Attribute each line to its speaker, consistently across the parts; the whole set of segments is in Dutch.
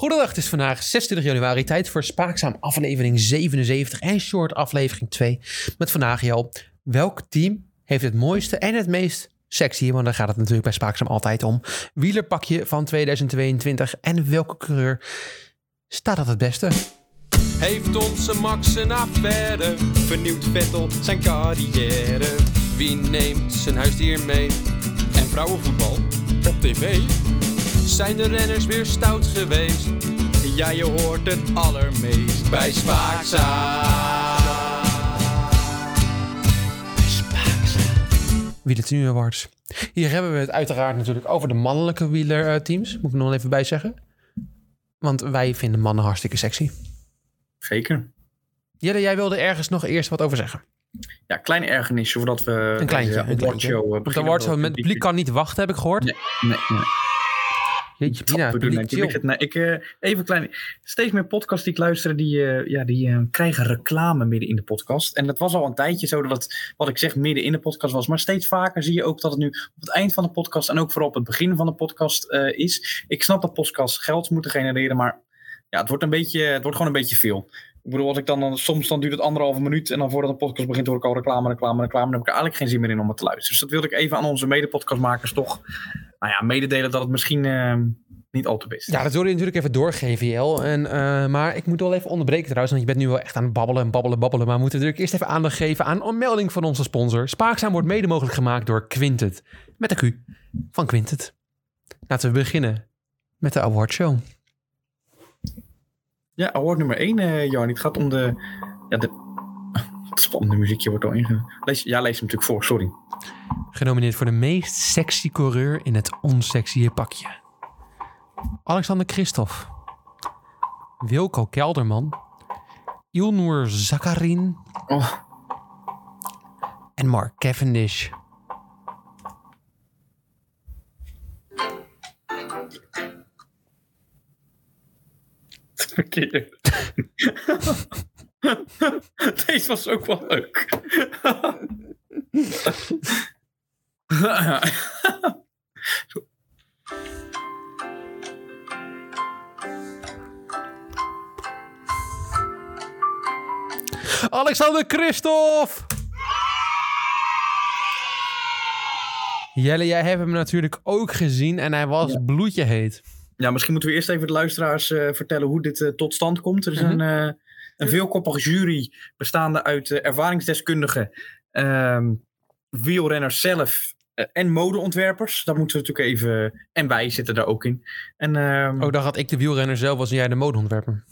Speaker 1: Goedendag, het is vandaag 26 januari. Tijd voor Spaakzaam aflevering 77 en short aflevering 2. Met vandaag, jou. welk team heeft het mooiste en het meest sexy, want daar gaat het natuurlijk bij Spaakzaam altijd om, wielerpakje van 2022 en welke coureur staat dat het beste?
Speaker 2: Heeft onze Max een affaire? Vernieuwt Vettel zijn carrière? Wie neemt zijn huisdier mee? En vrouwenvoetbal op tv? Zijn de renners weer stout geweest? Ja, je hoort het allermeest bij Spaakzaam.
Speaker 1: Wieler Awards. Hier hebben we het uiteraard natuurlijk over de mannelijke wielerteams. Moet ik nog even bij zeggen. Want wij vinden mannen hartstikke sexy.
Speaker 3: Zeker.
Speaker 1: Jelle, jij wilde ergens nog eerst wat over zeggen.
Speaker 3: Ja, klein ergernisje voordat we
Speaker 1: Een kleintje.
Speaker 3: deze
Speaker 1: Een kleintje.
Speaker 3: awardshow, eh,
Speaker 1: Want de
Speaker 3: beginnen.
Speaker 1: awardshow met het publiek kan niet wachten, heb ik gehoord.
Speaker 3: Nee, nee, nee.
Speaker 1: Jeetje,
Speaker 3: we doen,
Speaker 1: publiek
Speaker 3: het- ik, eh, even klein. Steeds meer podcasts die ik luister, die, eh, ja, die eh, krijgen reclame midden in de podcast. En dat was al een tijdje zo dat het, wat ik zeg, midden in de podcast was. Maar steeds vaker zie je ook dat het nu op het eind van de podcast en ook vooral op het begin van de podcast is. Ik snap dat podcasts geld moeten genereren, maar ja, het wordt, een beetje, het wordt gewoon een beetje veel. Ik bedoel, als ik dan, dan soms dan duurt het anderhalve minuut en dan voordat de podcast begint hoor ik al reclame, reclame, reclame. Dan heb ik eigenlijk geen zin meer in om het te luisteren. Dus dat wilde ik even aan onze mede-podcastmakers toch nou ja, mededelen dat het misschien eh, niet al te best is.
Speaker 1: Ja, dat wilde je natuurlijk even doorgeven, Jel. En, eh, maar ik moet wel even onderbreken trouwens, want je bent nu wel echt aan het babbelen en babbelen, babbelen. Maar we moeten natuurlijk eerst even aandacht geven aan een melding van onze sponsor. Spaakzaam wordt mede mogelijk gemaakt door Quintet. Met een Q van Quintet. Laten we beginnen met de awardshow.
Speaker 3: Ja, award nummer 1, eh Johan. Het gaat om de. Ja, de. Spannende muziekje wordt al inge. Lees, ja, lees hem natuurlijk voor, sorry.
Speaker 1: Genomineerd voor de meest sexy coureur in het onsexy pakje. Alexander Christophe. Wilco Kelderman. Ilnur Zakarin.
Speaker 3: Oh,
Speaker 1: En Mark Cavendish.
Speaker 3: Verkeerd. Deze was ook wel leuk.
Speaker 1: Alexander Christophe! Jelle, jij hebt hem natuurlijk ook gezien en hij was bloedje heet.
Speaker 3: Ja, misschien moeten we eerst even de luisteraars eh, vertellen hoe dit eh, tot stand komt. Er is een, eh, een veelkoppige jury bestaande uit ervaringsdeskundigen, ehm, wielrenners zelf en modeontwerpers. Dat moeten we natuurlijk even. En wij zitten daar ook in. En, ehm,
Speaker 1: Oh, dan had ik de wielrenner zelf was en jij de modeontwerper.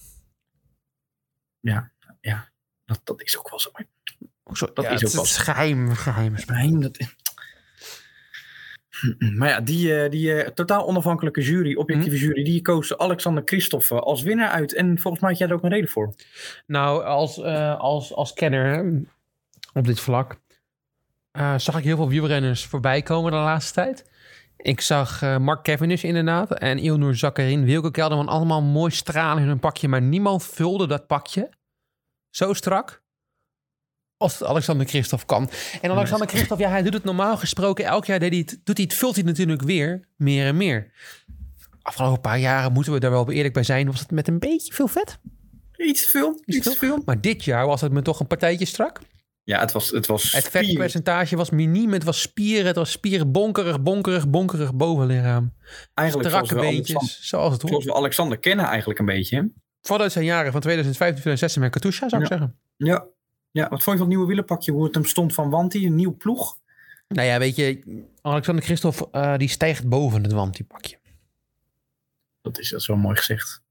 Speaker 3: dat, dat is ook wel zo.
Speaker 1: Oh,
Speaker 3: Dat
Speaker 1: ja,
Speaker 3: is
Speaker 1: het
Speaker 3: ook wel-
Speaker 1: geheim, geheim.
Speaker 3: Geheim, dat... Maar ja, die, eh, die eh, totaal onafhankelijke jury, objectieve jury, die koos Alexander Christophe als winnaar uit. En volgens mij had jij er ook een reden voor.
Speaker 1: Nou, als, eh, als, als kenner op dit vlak zag ik heel veel wielrenners voorbij komen de laatste tijd. Ik zag Mark Cavendish inderdaad en Ilnur Zakarin, Wilco Kelderman allemaal mooi stralen in hun pakje, maar niemand vulde dat pakje zo strak als het Alexander Christophe kan. En Alexander Christophe, ja, hij doet het normaal gesproken. Elk jaar deed hij het, doet hij het, vult hij het natuurlijk weer meer en meer. Afgelopen paar jaren moeten we daar wel eerlijk bij zijn, was het met een beetje veel vet.
Speaker 3: Iets veel, iets veel.
Speaker 1: Maar dit jaar was het me toch een partijtje strak.
Speaker 3: Ja, het was, het was
Speaker 1: Het vetpercentage was miniem. Het was spieren. Het was spieren bonkerig, bonkerig, bonkerig bovenlichaam.
Speaker 3: Eigenlijk zoals
Speaker 1: Strakke
Speaker 3: we,
Speaker 1: beentjes, zoals het
Speaker 3: zoals
Speaker 1: hoort.
Speaker 3: we Alexander kennen eigenlijk een beetje.
Speaker 1: Vanuit zijn jaren van 2015, 2016 met Katusha, zou ik zeggen.
Speaker 3: Ja. Ja, wat vond je van het nieuwe wielerpakje? Hoe het hem stond van Wanty, een nieuw ploeg?
Speaker 1: Nou ja, weet je, Alexander Christophe, eh, die stijgt boven het wantipakje.
Speaker 3: Dat is, dat is wel mooi gezegd.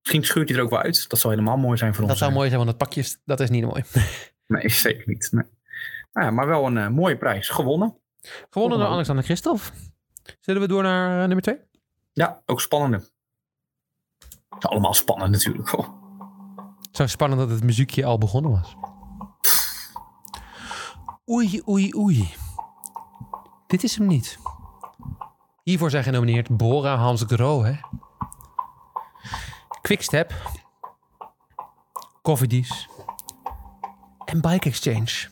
Speaker 3: Misschien scheurt hij er ook wel uit. Dat zou helemaal mooi zijn voor ons.
Speaker 1: Dat zou mooi zijn, want het pakje, is- dat is niet mooi.
Speaker 3: Nee, zeker niet. Nee. Nou ja, maar wel een eh, mooie prijs. Gewonnen.
Speaker 1: Gewonnen door. Alexander Christophe. Zullen we door naar eh, nummer twee?
Speaker 3: Ja, ook spannende. Allemaal spannend natuurlijk.
Speaker 1: Zo spannend dat het muziekje al begonnen was. Oei, oei, oei. Dit is hem niet. Hiervoor zijn genomineerd Bora Hans Gro, hè? Quickstep. Koffiedies. En Bike Exchange.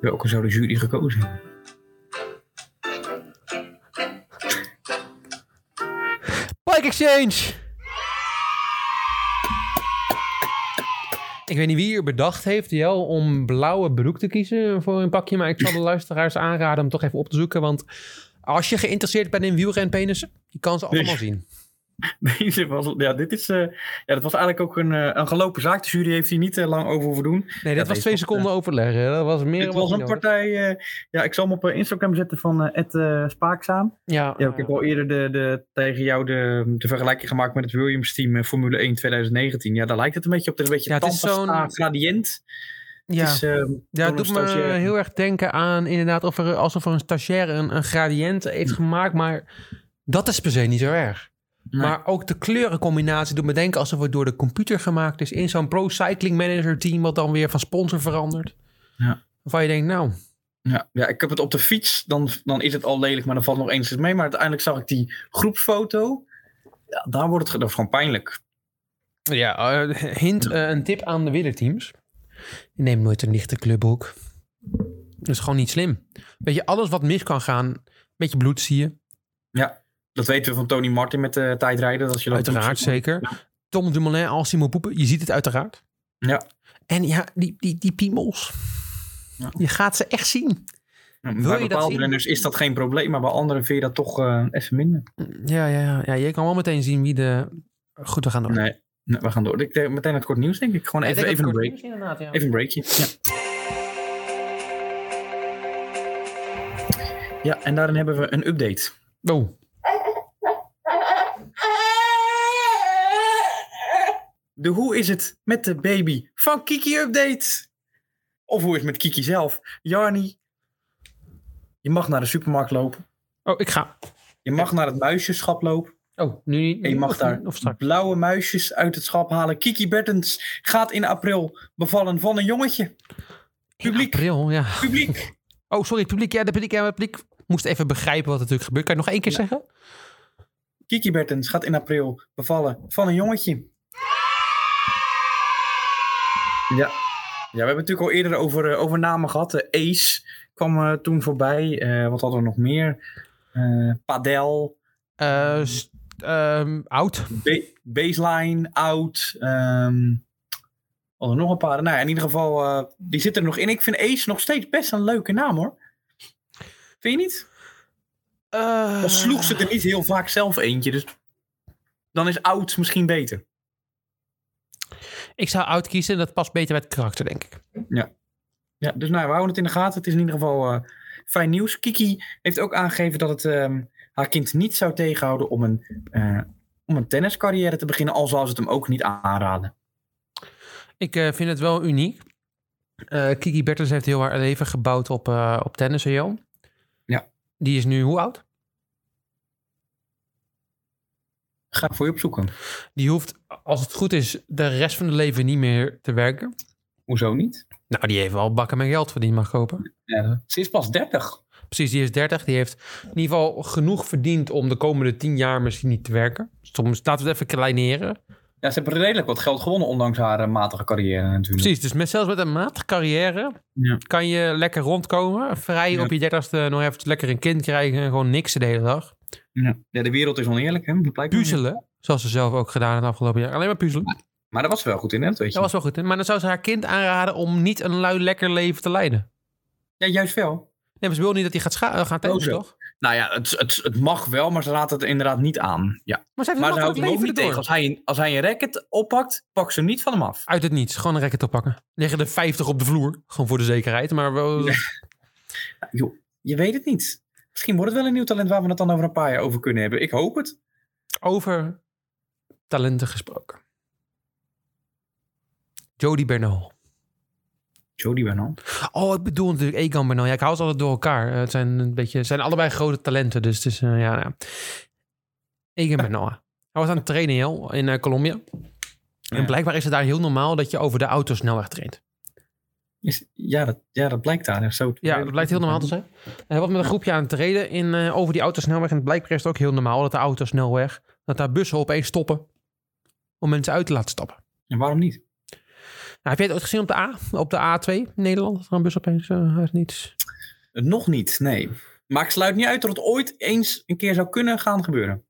Speaker 3: Welke zou de jury gekozen hebben?
Speaker 1: Bike Exchange! Ik weet niet wie er bedacht heeft, Jel, om blauwe broek te kiezen voor een pakje. Maar ik zal de luisteraars aanraden om toch even op te zoeken. Want als je geïnteresseerd bent in wielrenpenissen, je kan ze allemaal zien.
Speaker 3: Deze was, ja, dit is, eh, ja, dat was eigenlijk ook een, eh, een gelopen zaak. De jury heeft hier niet eh, lang over hoeven doen.
Speaker 1: Nee, dit was twee
Speaker 3: was,
Speaker 1: seconden overleggen. Dat was meer
Speaker 3: Dit
Speaker 1: was
Speaker 3: een partij, ja, ik zal hem op Instagram zetten van Ed Spaakzaam.
Speaker 1: Ja,
Speaker 3: Ja, ik heb al eerder de, de, tegen jou de, de vergelijking gemaakt met het Williams-team eh, Formule 1 2019. Ja, daar lijkt het een beetje op. Het is een beetje
Speaker 1: Ja, zo'n-
Speaker 3: gradient.
Speaker 1: ja.
Speaker 3: Het is,
Speaker 1: Ja, het doet me heel erg denken aan inderdaad of er, alsof er een stagiair een, een gradient heeft gemaakt. Maar dat is per se niet zo erg.
Speaker 3: Nee.
Speaker 1: Maar ook de kleurencombinatie doet me denken alsof het door de computer gemaakt is. In zo'n Pro Cycling Manager team wat dan weer van sponsor verandert.
Speaker 3: Ja.
Speaker 1: Waarvan je denkt, nou,
Speaker 3: Ja, ja, ik heb het op de fiets, dan, dan is het al lelijk, maar dan valt nog enigszins mee. Maar uiteindelijk zag ik die groepsfoto. Ja, daar wordt het, gewoon pijnlijk.
Speaker 1: ja, eh, hint, eh, een tip aan de wielerteams. Neem nooit een lichte clubbroek. Dat is gewoon niet slim. Weet je, alles wat mis kan gaan, beetje bloed zie je.
Speaker 3: Ja, dat weten we van Tony Martin met de tijdrijden. Dat als je dat
Speaker 1: Uiteraard, zeker. Tom Dumoulin, als hij moet poepen, je ziet het uiteraard.
Speaker 3: Ja.
Speaker 1: En ja, die, die, die piemels.
Speaker 3: Ja.
Speaker 1: Je gaat ze echt zien.
Speaker 3: Ja, bij bepaalde renners is dat geen probleem, maar bij anderen vind je dat toch eh, even minder.
Speaker 1: Ja, ja, ja. Je kan wel meteen zien wie de... Goed, we gaan door.
Speaker 3: Nee, nee, we gaan door. Ik denk meteen het kort nieuws, denk ik. Gewoon even, even, een break.
Speaker 1: nieuws
Speaker 3: even een breakje. Ja. ja, en daarin hebben we een update.
Speaker 1: Oh,
Speaker 3: De hoe is het met de baby van Kiki update? Of hoe is het met Kiki zelf? Jarni, je mag naar de supermarkt lopen.
Speaker 1: oh ik ga.
Speaker 3: Je mag naar het muisjeschap lopen.
Speaker 1: Oh, nu niet.
Speaker 3: En je mag
Speaker 1: of,
Speaker 3: daar
Speaker 1: Of
Speaker 3: blauwe muisjes uit het schap halen. Kiki Bertens gaat in april bevallen van een jongetje. Publiek,
Speaker 1: April, ja.
Speaker 3: publiek.
Speaker 1: Oh, sorry, publiek. Ja, de publiek, ja, het publiek moest even begrijpen wat er natuurlijk gebeurt. Kan je nog één keer zeggen?
Speaker 3: Kiki Bertens gaat in april bevallen van een jongetje. Ja. Ja, we hebben het natuurlijk al eerder over, eh, over namen gehad. Eh, Ace kwam eh, toen voorbij. Wat hadden we nog meer? Padel,
Speaker 1: Eh, ehm, oud.
Speaker 3: Ba- Baseline, ehm hadden we nog een paar. Nou in ieder geval, die zitten er nog in. Ik vind Ace nog steeds best een leuke naam hoor. Vind je niet? Al sloeg ze er niet heel vaak zelf eentje. Dus dan is Out misschien beter.
Speaker 1: Ik zou oud kiezen. Dat past beter bij het karakter, denk ik.
Speaker 3: Ja, dus nou, we houden het in de gaten. Het is in ieder geval eh, fijn nieuws. Kiki heeft ook aangegeven dat het ehm, haar kind niet zou tegenhouden om een, eh, om een tenniscarrière te beginnen, al zou ze het hem ook niet aanraden.
Speaker 1: Ik eh, vind het wel uniek. Kiki Bertens heeft heel haar leven gebouwd op, op tennis, Jan?
Speaker 3: Ja.
Speaker 1: Die is nu hoe oud?
Speaker 3: Ga ik voor je opzoeken.
Speaker 1: Die hoeft, als het goed is, de rest van het leven niet meer te werken.
Speaker 3: Hoezo niet?
Speaker 1: Nou, die heeft wel bakken met geld verdiend, mag ik hopen.
Speaker 3: Ja, ze is pas 30.
Speaker 1: Precies, die is 30. Die heeft in ieder geval genoeg verdiend om de komende 10 jaar misschien niet te werken. Soms laten we het even kleineren.
Speaker 3: Ja, ze heeft redelijk wat geld gewonnen, ondanks haar eh, matige carrière natuurlijk.
Speaker 1: Precies, dus met, zelfs met een matige carrière
Speaker 3: Ja.
Speaker 1: kan je lekker rondkomen. Vrij
Speaker 3: Ja.
Speaker 1: op je dertigste nog even lekker een kind krijgen en gewoon niks de hele dag.
Speaker 3: Ja. ja, de wereld is oneerlijk, hè?
Speaker 1: Puzzelen, zoals ze zelf ook gedaan het afgelopen jaar. Alleen maar puzzelen.
Speaker 3: Maar daar was ze wel goed in, hè? Dat weet je.
Speaker 1: Dat was wel goed. hè? Maar dan zou ze haar kind aanraden om niet een lui lekker leven te leiden.
Speaker 3: Ja, juist wel.
Speaker 1: Nee, maar ze wil niet dat hij gaat scha- eh, gaan tennissen,
Speaker 3: zo.
Speaker 1: toch?
Speaker 3: Nou ja, het, het, het mag wel, maar ze raadt het inderdaad niet aan. Ja.
Speaker 1: Maar ze heeft
Speaker 3: Maar ze houdt
Speaker 1: makkelijk
Speaker 3: hem ook
Speaker 1: leven
Speaker 3: niet tegen. Als hij, een- als hij een racket oppakt, pakt ze hem niet van hem af.
Speaker 1: Uit het niets. Gewoon een racket oppakken. Liggen er 50 op de vloer. Gewoon voor de zekerheid. Maar wel...
Speaker 3: Ja. Joh, je weet het niet. Misschien wordt het wel een nieuw talent waar we het dan over een paar jaar over kunnen hebben. Ik hoop het.
Speaker 1: Over talenten gesproken. Jody Bernal.
Speaker 3: Jody Bernal.
Speaker 1: Oh, ik bedoel natuurlijk Egan Bernal. Ja, ik hou ze altijd door elkaar. Eh, Het zijn een beetje, het zijn allebei grote talenten. Dus het is, eh, ja, ja. Egan Bernal. Hij was aan het trainen heel, in eh, Colombia. En blijkbaar is het daar heel normaal dat je over de autosnelweg traint.
Speaker 3: Is, ja, dat, ja, dat blijkt daar. Zo,
Speaker 1: Ja, dat blijkt heel normaal te zijn. Hij was met een groepje aan het treden in, eh, over die autosnelweg. En blijkbaar is het ook heel normaal dat de autosnelweg... dat daar bussen opeens stoppen om mensen uit te laten stappen.
Speaker 3: En waarom niet?
Speaker 1: Nou, heb jij het ooit gezien op de A? Op de A2 in Nederland? Er een bus opeens eh, uit niets...
Speaker 3: Nog niet, nee. Maar ik sluit niet uit dat het ooit eens een keer zou kunnen gaan gebeuren.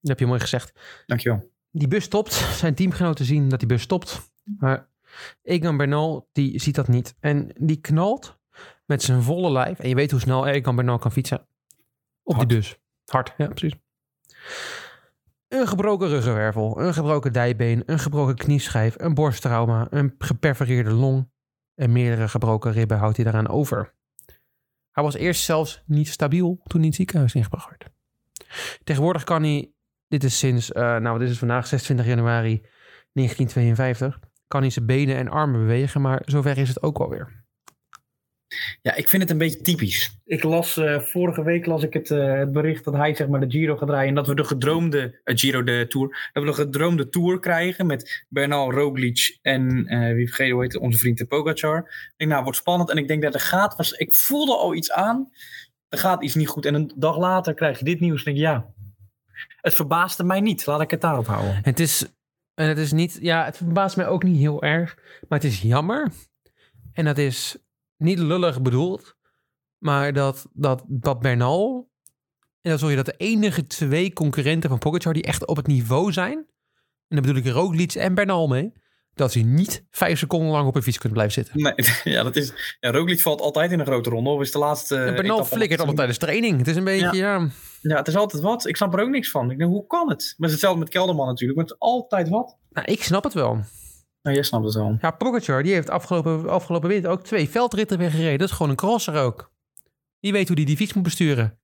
Speaker 1: Dat heb je mooi gezegd.
Speaker 3: Dankjewel.
Speaker 1: Die bus stopt. Zijn teamgenoten zien dat die bus stopt. Maar Egan Bernal, die ziet dat niet. En die knalt met zijn volle lijf. En je weet hoe snel Egan Bernal kan fietsen. Op
Speaker 3: Hard.
Speaker 1: die bus. Hard, ja precies. Een gebroken ruggenwervel, een gebroken dijbeen, een gebroken knieschijf, een borsttrauma, een geperforeerde long en meerdere gebroken ribben houdt hij daaraan over. Hij was eerst zelfs niet stabiel toen hij in het ziekenhuis ingebracht werd. Tegenwoordig kan hij, dit is sinds, eh, nou dit is vandaag 26 januari 1952, kan hij zijn benen en armen bewegen, maar zover is het ook alweer.
Speaker 3: Ja, ik vind het een beetje typisch. Ik las eh, vorige week las ik het, eh, het bericht dat hij zeg maar de Giro gaat rijden en dat we de gedroomde uh, Giro de Tour, dat we de gedroomde Tour krijgen met Bernal, Roglic en eh, wie vergeten hoe heet het, onze vriend de Pogacar. Ik denk nou wordt spannend en ik denk dat er gaat was ik voelde al iets aan. Er gaat iets niet goed en een dag later krijg je dit nieuws en denk je ja. Het verbaasde mij niet. Laat ik het daarop houden.
Speaker 1: En het is, en het is niet, ja, het verbaast mij ook niet heel erg, maar het is jammer. En dat is niet lullig bedoeld, maar dat, dat, dat Bernal, en dan zul je dat de enige twee concurrenten van Pogacar die echt op het niveau zijn, en dan bedoel ik Roglic en Bernal mee, dat ze niet vijf seconden lang op een fiets kunnen blijven zitten.
Speaker 3: Nee, ja, dat is. Ja, Roglic valt altijd in een grote ronde. Of is de laatste.
Speaker 1: en Bernal flikkert altijd tijdens training. Het is een beetje, ja.
Speaker 3: Ja, het is altijd wat. Ik snap er ook niks van. Ik denk, hoe kan het? Maar het is hetzelfde met Kelderman natuurlijk. Maar het is altijd wat.
Speaker 1: Nou, ik snap het wel.
Speaker 3: Nou, jij snapt het wel.
Speaker 1: Ja, Pogacar, die heeft afgelopen, afgelopen winter ook twee veldritten weer gereden. Dat is gewoon een crosser ook. Die weet hoe die die fiets moet besturen.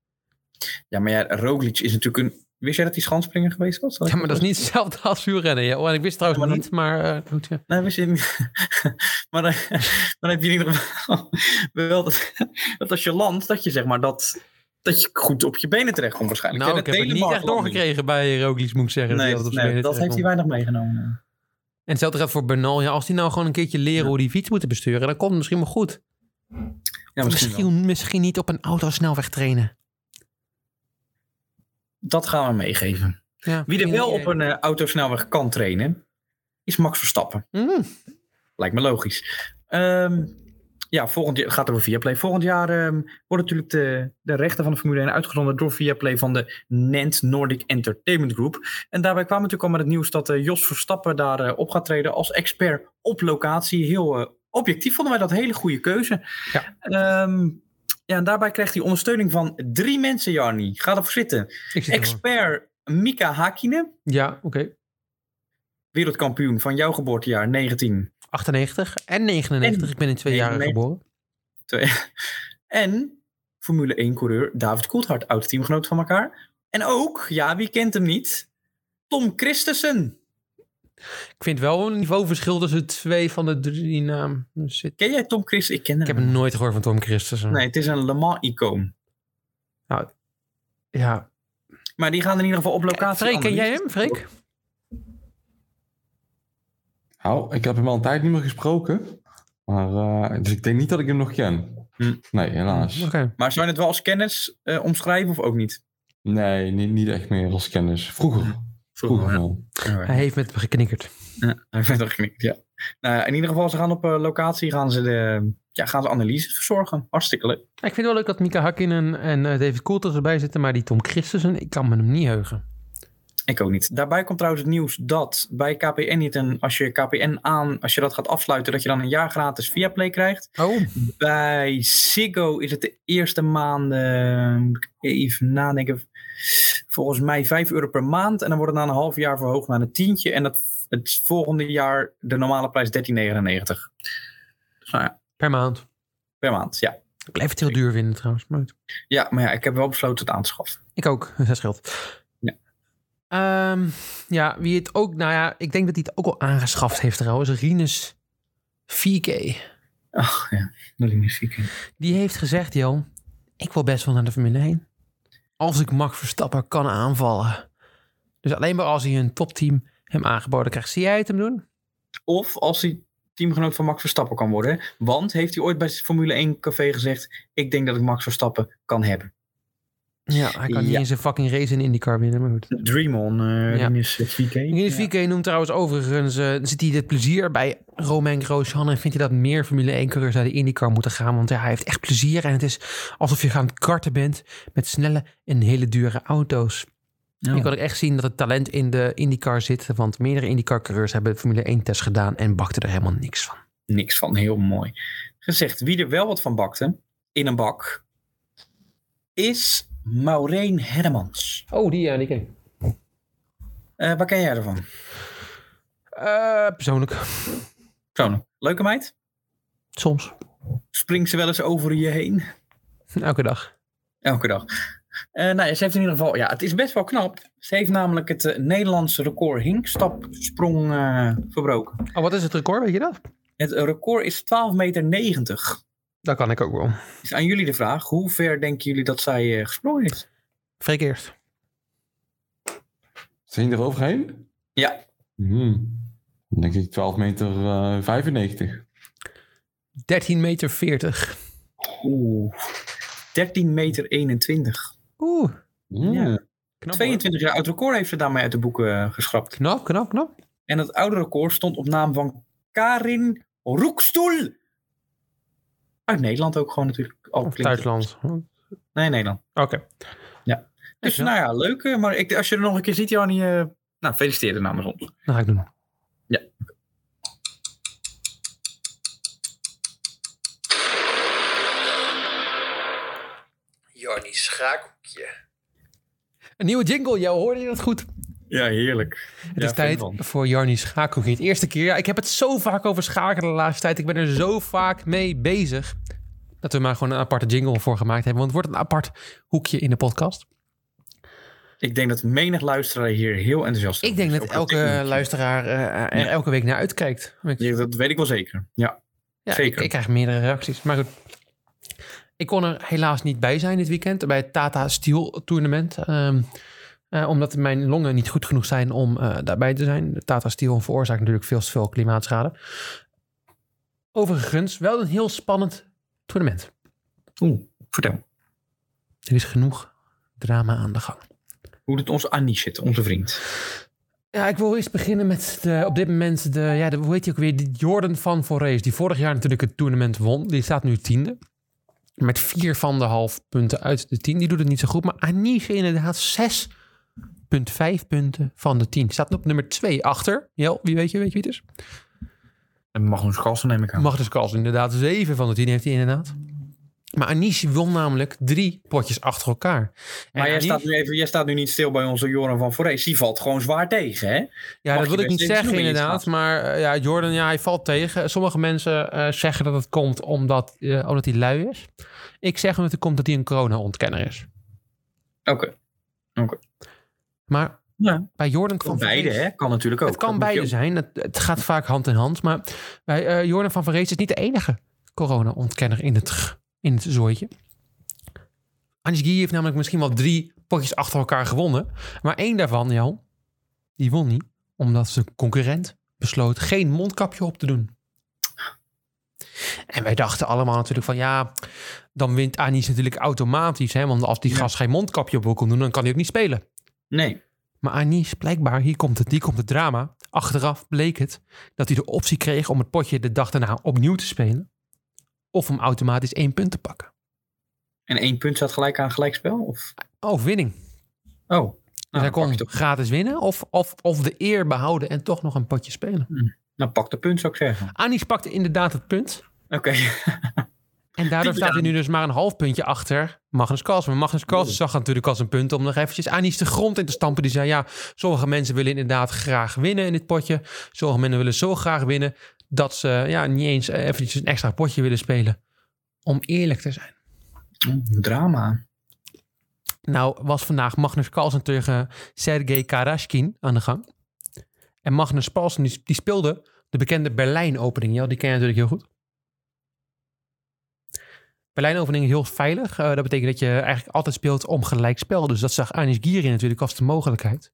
Speaker 3: Ja, maar ja, Roglic is natuurlijk een... Wist jij dat hij schanspringer geweest was?
Speaker 1: Ja, maar dat is niet hetzelfde als wielrennen. Ja. Oh, en ik wist trouwens
Speaker 3: Ja, maar
Speaker 1: niet, maar eh, goed. Ja.
Speaker 3: Nee, wist je niet. maar dan, dan heb je in ieder geval wel dat, dat als je landt, dat je zeg maar dat, dat je goed op je benen terecht komt waarschijnlijk.
Speaker 1: Nou, ik heb het niet echt doorgekregen bij Roglic, moet ik zeggen.
Speaker 3: Nee,
Speaker 1: dat,
Speaker 3: nee, dat heeft hij weinig meegenomen.
Speaker 1: En hetzelfde geldt voor Bernal. Ja, als hij nou gewoon een keertje leren hoe die fiets moet besturen, dan komt het misschien wel goed.
Speaker 3: Ja, misschien,
Speaker 1: misschien, misschien, niet op een autosnelweg trainen.
Speaker 3: Dat gaan we meegeven.
Speaker 1: Ja,
Speaker 3: Wie er wel op een eh, autosnelweg kan trainen, is Max Verstappen.
Speaker 1: Mm,
Speaker 3: Lijkt me logisch. Ehm, ja, volgend jaar gaat over Viaplay. Volgend jaar ehm, worden natuurlijk de, de rechten van de Formule 1 uitgezonden door Viaplay van de NENT Nordic Entertainment Group. En daarbij kwam natuurlijk al met het nieuws dat eh, Jos Verstappen daar eh, op gaat treden als expert op locatie. Heel objectief vonden wij dat een hele goede keuze.
Speaker 1: Ja.
Speaker 3: Ehm, ja, en daarbij krijgt hij ondersteuning van drie mensen, Jarni. Ga ervoor zitten.
Speaker 1: zit er.
Speaker 3: Expert Mika Hakkinen,
Speaker 1: Ja, oké.
Speaker 3: wereldkampioen van jouw geboortejaar 19.
Speaker 1: 98 en 99.
Speaker 3: En
Speaker 1: ik ben in twee jaren
Speaker 3: 99.
Speaker 1: geboren.
Speaker 3: Twee. En Formule 1-coureur David Coulthard, oud teamgenoot van elkaar. En ook, ja, wie kent hem niet? Tom Christensen.
Speaker 1: Ik vind wel een niveauverschil tussen twee van de drie namen. Zit-
Speaker 3: Ken jij Tom Christensen? Ik ken
Speaker 1: Ik heb
Speaker 3: hem.
Speaker 1: nooit gehoord van Tom Christensen.
Speaker 3: Nee, het is een Le Mans-icoon.
Speaker 1: Ja.
Speaker 3: Maar die gaan in ieder geval op locatie.
Speaker 1: Freek, ken jij hem, Freek?
Speaker 4: Nou, ik heb hem al een tijd niet meer gesproken. Maar, eh, dus ik denk niet dat ik hem nog ken.
Speaker 3: Hm.
Speaker 4: Nee, helaas.
Speaker 1: Oké.
Speaker 3: Maar zou je het wel als kennis eh, omschrijven of ook niet?
Speaker 4: Nee, niet, niet echt meer als kennis. Vroeger. Vroeger
Speaker 3: ja.
Speaker 1: Hij heeft met me geknikkerd.
Speaker 3: Ja, hij vindt er geknikt, ja. Nou, in ieder geval, ze gaan op eh, locatie gaan ze de, ja, gaan ze analyses verzorgen. Hartstikke leuk.
Speaker 1: Ik vind het wel leuk dat Mika Hakkinen en eh, David Coulter erbij zitten. Maar die Tom Christensen, ik kan me hem niet heugen.
Speaker 3: Ik ook niet. Daarbij komt trouwens het nieuws dat bij KPN niet een, als je KPN aan, als je dat gaat afsluiten, dat je dan een jaar gratis via Play krijgt.
Speaker 1: Oh,
Speaker 3: Bij Ziggo is het de eerste maanden, ik even nadenken, volgens mij 5 euro per maand. En dan wordt het na een half jaar verhoogd naar een tientje. En dat, het volgende jaar de normale prijs 13,99. Dus nou ja,
Speaker 1: per maand.
Speaker 3: per maand, ja.
Speaker 1: Ik blijf het heel duur vinden trouwens. Maar.
Speaker 3: Ja, maar ja, ik heb wel besloten het aan te schaffen.
Speaker 1: ik ook, dat scheelt.
Speaker 3: Ja.
Speaker 1: Ehm, ja, wie het ook... Nou ja, ik denk dat hij het ook al aangeschaft heeft trouwens. Rinus 4K.
Speaker 3: Ach ja, is ziek.
Speaker 1: Die heeft gezegd, joh, ik wil best wel naar de Formule 1. Als ik Max Verstappen kan aanvallen. Dus alleen maar als hij een topteam hem aangeboden krijgt. Zie jij het hem doen?
Speaker 3: Of als hij teamgenoot van Max Verstappen kan worden. Want heeft hij ooit bij Formule 1 café gezegd... ik denk dat ik Max Verstappen kan hebben.
Speaker 1: Ja, hij kan niet eens een fucking race in IndyCar winnen, maar goed.
Speaker 3: Dream on, eh
Speaker 1: Ja.
Speaker 3: Rinus 4K.
Speaker 1: Rinus 4K noemt trouwens overigens, eh, zit hij het plezier bij Romain Grosjean en vindt hij dat meer Formule 1 coureurs naar de IndyCar moeten gaan. Want ja, hij heeft echt plezier en het is alsof je gaan karten bent met snelle en hele dure auto's.
Speaker 3: Oh.
Speaker 1: Ik ook echt zien dat het talent in de IndyCar zit. Want meerdere IndyCar-coureurs hebben Formule 1 test gedaan en bakten er helemaal niks van.
Speaker 3: Niks van, heel mooi. Gezegd, wie er wel wat van bakte, in een bak, is Maureen Hermans.
Speaker 1: Oh, die, ja, die ken ik.
Speaker 3: Eh, waar ken jij ervan?
Speaker 1: Eh, persoonlijk.
Speaker 3: Zo, leuke meid?
Speaker 1: Soms.
Speaker 3: Springt ze wel eens over je heen?
Speaker 1: Elke dag.
Speaker 3: Elke dag. Eh nou, ja, ze heeft in ieder geval, ja, het is best wel knap. Ze heeft namelijk het Nederlandse record hinkstapsprong eh verbroken.
Speaker 1: Oh, wat is het record? Weet je dat?
Speaker 3: Het record is 12,90 meter.
Speaker 1: Dat kan ik ook wel.
Speaker 3: Is aan jullie de vraag, hoe ver denken jullie dat zij eh, gesprongen is?
Speaker 1: Freek eerst.
Speaker 4: Zijn je er overheen?
Speaker 3: Ja,
Speaker 4: Hmm. Dan denk ik 12 meter eh 95.
Speaker 1: 13 meter 40.
Speaker 3: oeh. 13 meter 21.
Speaker 1: Oeh.
Speaker 4: Hmm.
Speaker 3: Ja.
Speaker 1: Knap, hoor.
Speaker 3: 22 jaar oud record heeft ze daarmee uit de boeken eh, geschrapt.
Speaker 1: Knap, knap, knap.
Speaker 3: En het oude record stond op naam van Karin Roekstoel. Uit Nederland ook gewoon natuurlijk. Al
Speaker 1: Of
Speaker 3: klinkt-
Speaker 1: Duitsland. Oké.
Speaker 3: Nee, Nederland. Dus
Speaker 1: Ja.
Speaker 3: nou ja, leuk. eh, Maar ik, als je er nog een keer ziet, Jannie, eh nou, feliciteer namens ons.
Speaker 1: Dat ga ik doen.
Speaker 5: Jarnie Schaakhoekje.
Speaker 1: Een nieuwe jingle, jou hoorde je dat goed?
Speaker 3: Ja, heerlijk.
Speaker 1: Het is tijd voor Jarnie Schaakhoekje. Het eerste keer. Ja, ik heb het zo vaak over schaken de laatste tijd. Ik ben er zo vaak mee bezig. Dat we maar gewoon een aparte jingle voor gemaakt hebben. Want het wordt een apart hoekje in de podcast.
Speaker 3: Ik denk dat menig luisteraar hier heel enthousiast
Speaker 1: Ik denk
Speaker 3: is
Speaker 1: dat elke luisteraar eh, er
Speaker 3: Ja.
Speaker 1: elke week naar uitkijkt.
Speaker 3: Ja, dat weet ik wel zeker. Ja.
Speaker 1: Ja,
Speaker 3: Zeker.
Speaker 1: Ik, ik krijg meerdere reacties. Maar goed. Ik kon er helaas niet bij zijn dit weekend bij het Tata Steel toernooi. Ehm, eh, omdat mijn longen niet goed genoeg zijn om eh, daarbij te zijn. De Tata Steel veroorzaakt natuurlijk veel te veel klimaatschade. Overigens wel een heel spannend toernooi.
Speaker 3: Oeh, vertel.
Speaker 1: Er is genoeg drama aan de gang.
Speaker 3: Hoe het onze Annie zit, onze vriend.
Speaker 1: Ja, ik wil eerst beginnen met de, op dit moment de, ja, de, hoe heet hij ook weer, die Jordan van Forest, die vorig jaar natuurlijk het toernooi won. Die staat nu tiende. Met vier van de half punten uit de tien. Die doet het niet zo goed. Maar Anish inderdaad 6,5 punten van de tien. Staat op nummer 2 achter. Jel, wie weet je, weet je wie het is?
Speaker 3: En Magnus Carlsen neem ik aan.
Speaker 1: Magnus Carlsen inderdaad. 7 van de 10 heeft hij inderdaad. Maar Anish won namelijk drie potjes achter elkaar. En
Speaker 3: maar jij
Speaker 1: Anish-
Speaker 3: staat, nu even, jij staat nu niet stil bij onze Joran van Forest. Die valt gewoon zwaar tegen, hè?
Speaker 1: Ja,
Speaker 3: Mag
Speaker 1: dat wil ik niet zeggen inderdaad. Maar eh, ja, Jordan, ja, hij valt tegen. Sommige mensen eh, zeggen dat het komt omdat, eh, omdat hij lui is. Ik zeg omdat het komt dat hij een corona-ontkenner is.
Speaker 3: Oké.
Speaker 1: Maar
Speaker 3: Ja.
Speaker 1: bij Jordan van
Speaker 3: Beide,
Speaker 1: Vrees-
Speaker 3: hè? Kan natuurlijk ook.
Speaker 1: Het kan
Speaker 3: Dat
Speaker 1: beide
Speaker 3: ook-
Speaker 1: zijn. Het, het gaat vaak hand in hand. Maar bij eh, Jordan van Vrees is niet de enige corona-ontkenner in het, in het zooitje. Anish Guy heeft namelijk misschien wel drie potjes achter elkaar gewonnen. Maar één daarvan, Jan, die won niet. Omdat zijn concurrent besloot geen mondkapje op te doen. En wij dachten allemaal natuurlijk van ja, dan wint Anish natuurlijk automatisch. Hè? Want als die
Speaker 3: Ja.
Speaker 1: gast geen mondkapje op wil kon doen, dan kan hij ook niet spelen.
Speaker 3: Nee.
Speaker 1: Maar Anish, blijkbaar, hier komt het, hier komt het drama. Achteraf bleek het dat hij de optie kreeg om het potje de dag daarna opnieuw te spelen. Of om automatisch één punt te pakken.
Speaker 3: En één punt staat gelijk aan gelijkspel? Of?
Speaker 1: Oh, winning.
Speaker 3: Oh.
Speaker 1: Dus
Speaker 3: Nou,
Speaker 1: hij
Speaker 3: dan pak
Speaker 1: kon gratis winnen of, of, of de eer behouden en toch nog een potje spelen.
Speaker 3: Nou, pak de punt, zou ik zeggen.
Speaker 1: Anish pakte inderdaad het punt.
Speaker 3: Oké.
Speaker 1: En daardoor staat hij nu dus maar een half puntje achter Magnus Carlsen. Maar Magnus Carlsen zag het natuurlijk als een punt om nog eventjes Anish de grond in te stampen. Die zei, ja, sommige mensen willen inderdaad graag winnen in dit potje. Sommige mensen willen zo graag winnen dat ze ja, niet eens eventjes een extra potje willen spelen. Om eerlijk te zijn.
Speaker 3: Mm, Drama.
Speaker 1: Nou was vandaag Magnus Carlsen tegen Sergej Karashkin aan de gang. En Magnus Carlsen die, die speelde de bekende Berlijn-opening. Ja, die ken je natuurlijk heel goed. Berlijn-opening is heel veilig. Eh, dat betekent dat je eigenlijk altijd speelt om gelijk spel. Dus dat zag Anis Giri natuurlijk als de mogelijkheid.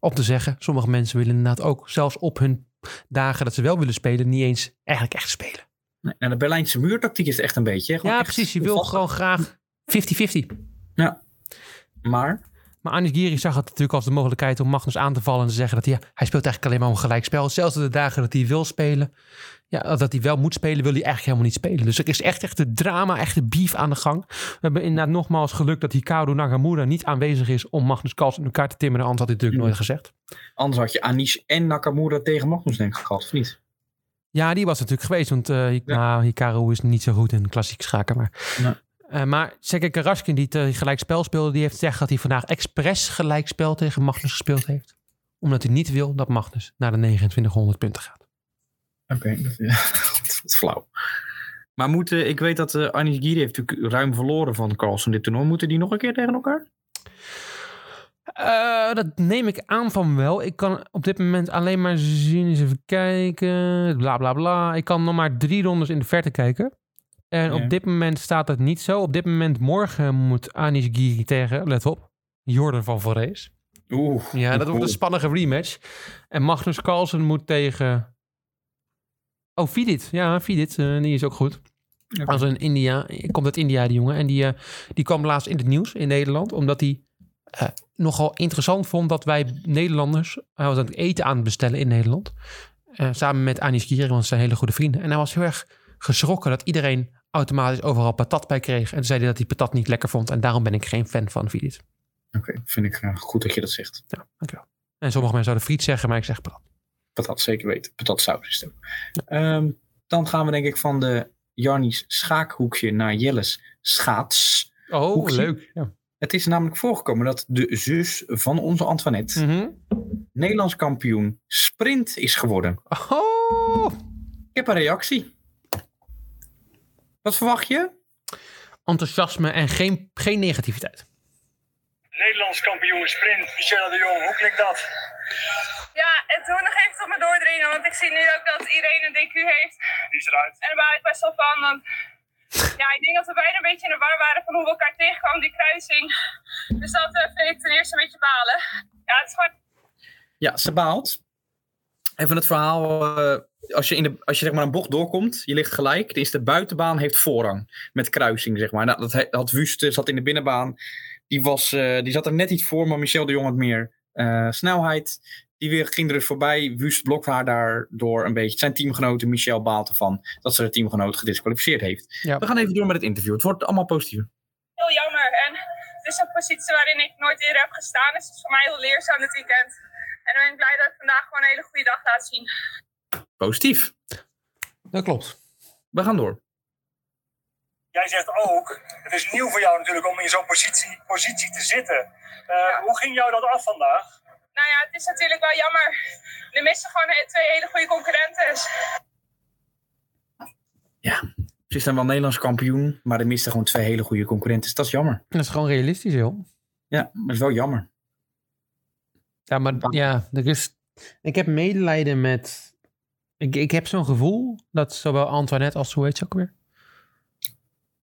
Speaker 1: Om te zeggen, sommige mensen willen inderdaad ook zelfs op hun dagen dat ze wel willen spelen, niet eens eigenlijk echt spelen.
Speaker 3: Nee, nou, de Berlijnse muurtactiek is echt een beetje.
Speaker 1: ja, precies. Je wil
Speaker 3: vast-
Speaker 1: gewoon graag 50-50.
Speaker 3: Maar,
Speaker 1: Maar Maar Anis Giri zag het natuurlijk als de mogelijkheid om Magnus aan te vallen en te zeggen dat hij, hij speelt eigenlijk alleen maar om gelijk spel. Zelfs op de dagen dat hij wil spelen, ja, dat hij wel moet spelen, wil hij eigenlijk helemaal niet spelen. Dus er is echt, echt een drama, echt een beef aan de gang. We hebben inderdaad nogmaals geluk dat Hikaru Nagamura niet aanwezig is om Magnus Carlsen in elkaar te timmeren. Anders had hij natuurlijk nooit gezegd.
Speaker 3: Anders had je Anish en Nakamura tegen Magnus denk ik gehad, of niet?
Speaker 1: Ja, die was natuurlijk geweest, want nou, Hikaru is niet zo goed in klassiek schaken. Maar,
Speaker 3: Nee.
Speaker 1: Eh, maar Karaskin, die het gelijk spel speelde, die heeft gezegd dat hij vandaag expres gelijk spel tegen Magnus gespeeld heeft. Omdat hij niet wil dat Magnus naar de 2900 punten gaat.
Speaker 3: Oké, dat ja, wat wat flauw. Maar moeten, ik weet dat eh Anish Giri heeft natuurlijk ruim verloren van Carlsen dit toernooi. Moeten die nog een keer tegen elkaar?
Speaker 1: Eh, dat neem ik aan van wel. Ik kan op dit moment alleen maar zien, eens even kijken, bla bla bla. Ik kan nog maar drie rondes in de verte kijken. En
Speaker 3: Ja.
Speaker 1: op dit moment staat het niet zo. Op dit moment morgen moet Anish Giri tegen, let op, Jordan van Voorhees.
Speaker 3: Oeh.
Speaker 1: Ja, dat wordt een spannende rematch. En Magnus Carlsen moet tegen... Oh, Vidit. Ja, Vidit. eh, die is ook goed. Als een India. Komt uit India, die jongen. En die, eh, die kwam laatst in het nieuws in Nederland. Omdat hij eh, nogal interessant vond dat wij Nederlanders... Hij was aan het eten aan het bestellen in Nederland. eh, samen met Anish Giri, want ze zijn hele goede vrienden. En hij was heel erg geschrokken dat iedereen automatisch overal patat bij kreeg. En toen zei hij dat hij patat niet lekker vond. En daarom ben ik geen fan van Vidit.
Speaker 3: Oké, vind ik eh, goed dat je dat zegt.
Speaker 1: Ja, dankjewel. En sommige mensen zouden friet zeggen, maar ik zeg patat.
Speaker 3: Patat zeker weten. Patat saus is het ook. Ehm, dan gaan we denk ik van de Jarnies schaakhoekje naar Jelles schaats.
Speaker 1: Oh,
Speaker 3: Hoekje.
Speaker 1: leuk. Ja.
Speaker 3: Het is namelijk voorgekomen dat de zus van onze Antoinette
Speaker 1: Mhm.
Speaker 3: Nederlands kampioen sprint is geworden.
Speaker 1: Oh,
Speaker 3: Ik heb een reactie. Wat verwacht je?
Speaker 1: enthousiasme en geen, geen negativiteit.
Speaker 6: Nederlands kampioen sprint, Michelle de Jong. Hoe klinkt dat?
Speaker 7: Ja, en toen nog even tot me doordringen, want ik zie nu ook dat Irene een DQ heeft.
Speaker 6: Die is eruit.
Speaker 7: En daar baal ik best wel van. Want ja, ik denk dat we bijna een beetje in de war waren van hoe we elkaar tegenkwamen, die kruising. Dus dat eh, vind ik ten eerste een beetje balen. Ja, het is gewoon
Speaker 3: Ja, ze baalt. Even het verhaal. eh, als je, in de, als je zeg maar een bocht doorkomt, je ligt gelijk. Is de buitenbaan heeft voorrang met kruising, zeg maar. Nou, dat had Wust, eh, zat in de binnenbaan. Die, was, eh, die zat er net iets voor, maar Michel de Jong had meer eh, snelheid. Die weer, ging er dus voorbij. Wust blokte haar daardoor een beetje. Zijn teamgenoten, Michel baalt ervan dat ze de teamgenoot gedisqualificeerd heeft.
Speaker 1: Ja.
Speaker 3: We gaan even door met het interview. Het wordt allemaal positief.
Speaker 7: heel jammer. En het is een positie waarin ik nooit eerder heb gestaan. Dus het is voor mij heel leerzaam dit weekend. En dan ben ik blij dat ik vandaag gewoon een hele goede dag laat zien.
Speaker 3: Positief.
Speaker 1: Dat klopt.
Speaker 3: We gaan door.
Speaker 6: Jij zegt ook, het is nieuw voor jou natuurlijk om in zo'n positie, positie te zitten. Eh, Hoe ging jou dat af vandaag?
Speaker 7: Nou ja, het is natuurlijk wel jammer. Er missen gewoon twee hele goede concurrenten.
Speaker 3: Ze is dan wel Nederlands kampioen, maar er misten gewoon twee hele goede concurrenten. Dus dat is jammer.
Speaker 1: Dat is gewoon realistisch, joh.
Speaker 3: Ja, maar dat is wel jammer.
Speaker 1: Ja, maar ja, er is... Ik heb medelijden met... Ik, ik heb zo'n gevoel dat zowel Antoinette als, hoe heet ze ook weer?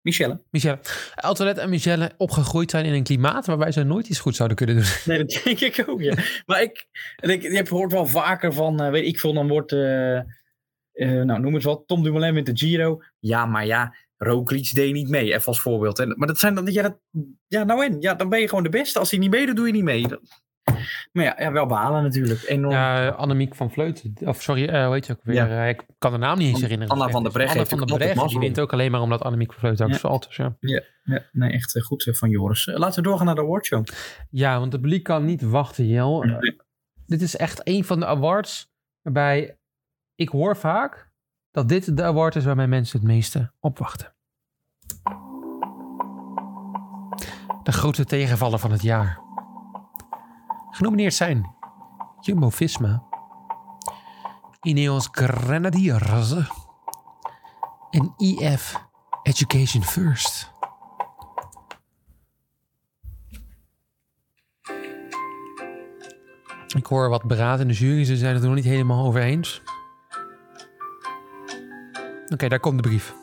Speaker 3: Michelle.
Speaker 1: Michelle. Antoinette en Michelle opgegroeid zijn in een klimaat waarbij ze nooit iets goed zouden kunnen doen.
Speaker 3: Nee, dat denk ik ook, ja. Maar ik, ik, je hebt hoort wel vaker van, eh, weet ik veel, dan wordt, eh, eh, nou noem het wat, Tom Dumoulin met de Giro. Ja, maar ja, Roglic deed niet mee, even als voorbeeld. En, maar dat zijn dan, ja, dat, ja, nou en, ja, dan ben je gewoon de beste. Als hij niet meedoet, doe je niet mee. Dat- maar ja, ja, wel behalen natuurlijk. Enorm.
Speaker 1: Ja, Annemiek van Vleuten. Of sorry, eh hoe heet je ook weer?
Speaker 3: Ja.
Speaker 1: Eh, ik kan de naam niet eens herinneren.
Speaker 3: Anna van der Breggen
Speaker 1: Anna van der Breggen. Die wint ook alleen maar omdat Annemiek van Vleuten ook
Speaker 3: Ja.
Speaker 1: valt. Dus ja.
Speaker 3: Ja, nee, echt eh, goed van Joris. Laten we doorgaan naar de awardshow.
Speaker 1: ja, want het publiek kan niet wachten, Jel.
Speaker 3: Nee.
Speaker 1: Dit is echt een van de awards waarbij ik hoor vaak dat dit de award is waarbij mensen het meeste op wachten. De grootste tegenvaller van het jaar. Genomineerd zijn Jumbo-Visma, Ineos Grenadiers en EF Education First. Ik hoor wat beraad de jury. Ze zijn het er nog niet helemaal over eens. Oké, daar komt de brief.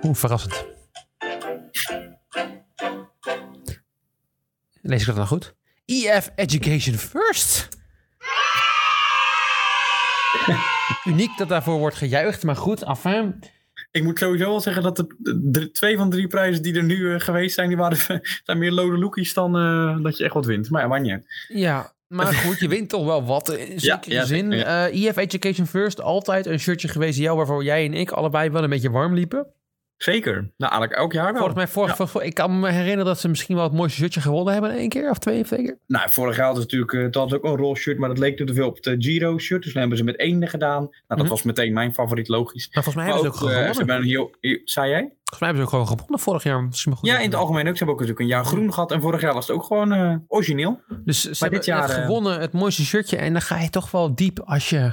Speaker 1: Hoe verrassend. Lees ik dat dan goed? EF Education First. Uniek dat daarvoor wordt gejuicht, maar goed, enfin.
Speaker 3: Ik moet sowieso wel zeggen dat de, de- twee van de drie prijzen die er nu eh, geweest zijn, die waren, zijn meer lode lookies dan eh, dat je echt wat wint. Maar ja, niet.
Speaker 1: Ja, maar goed, je wint toch wel wat in zekere
Speaker 3: ja,
Speaker 1: zin. Eh EF Education First, altijd een shirtje geweest jou waarvoor jij en ik allebei wel een beetje warm liepen.
Speaker 3: Zeker. Nou, eigenlijk elk jaar wel.
Speaker 1: Volgens mij, vorig,
Speaker 3: Ja.
Speaker 1: ik kan me herinneren dat ze misschien wel het mooiste shirtje gewonnen hebben in één keer of twee of twee keer.
Speaker 3: Nou, vorig jaar hadden ze natuurlijk eh, het had ook een roze shirt, maar dat leek te veel op het eh, Giro shirt. Dus dan hebben ze met één gedaan. Nou, dat
Speaker 1: Mhm.
Speaker 3: was meteen mijn favoriet, logisch.
Speaker 1: Maar volgens mij
Speaker 3: Maar
Speaker 1: hebben ze ook
Speaker 3: eh, ze
Speaker 1: gewonnen.
Speaker 3: hebben een heel, heel- zei jij?
Speaker 1: Volgens mij hebben ze ook gewoon gewonnen vorig jaar. goed
Speaker 3: Ja, in het algemeen ook. Ze hebben ook natuurlijk een jaar groen gehad. En vorig jaar was het ook gewoon eh, origineel.
Speaker 1: Dus ze hebben
Speaker 3: dit jaar, eh,
Speaker 1: gewonnen, het mooiste shirtje. En dan ga je toch wel diep als je